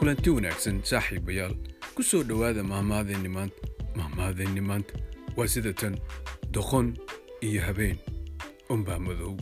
kulanti wanaagsan saaxiibayaal ku soo dhowaada mahmaadeenni maanta. Mahmaadeenni maanta. Waa sida tan doqon iyo habeen. Unbaa madow.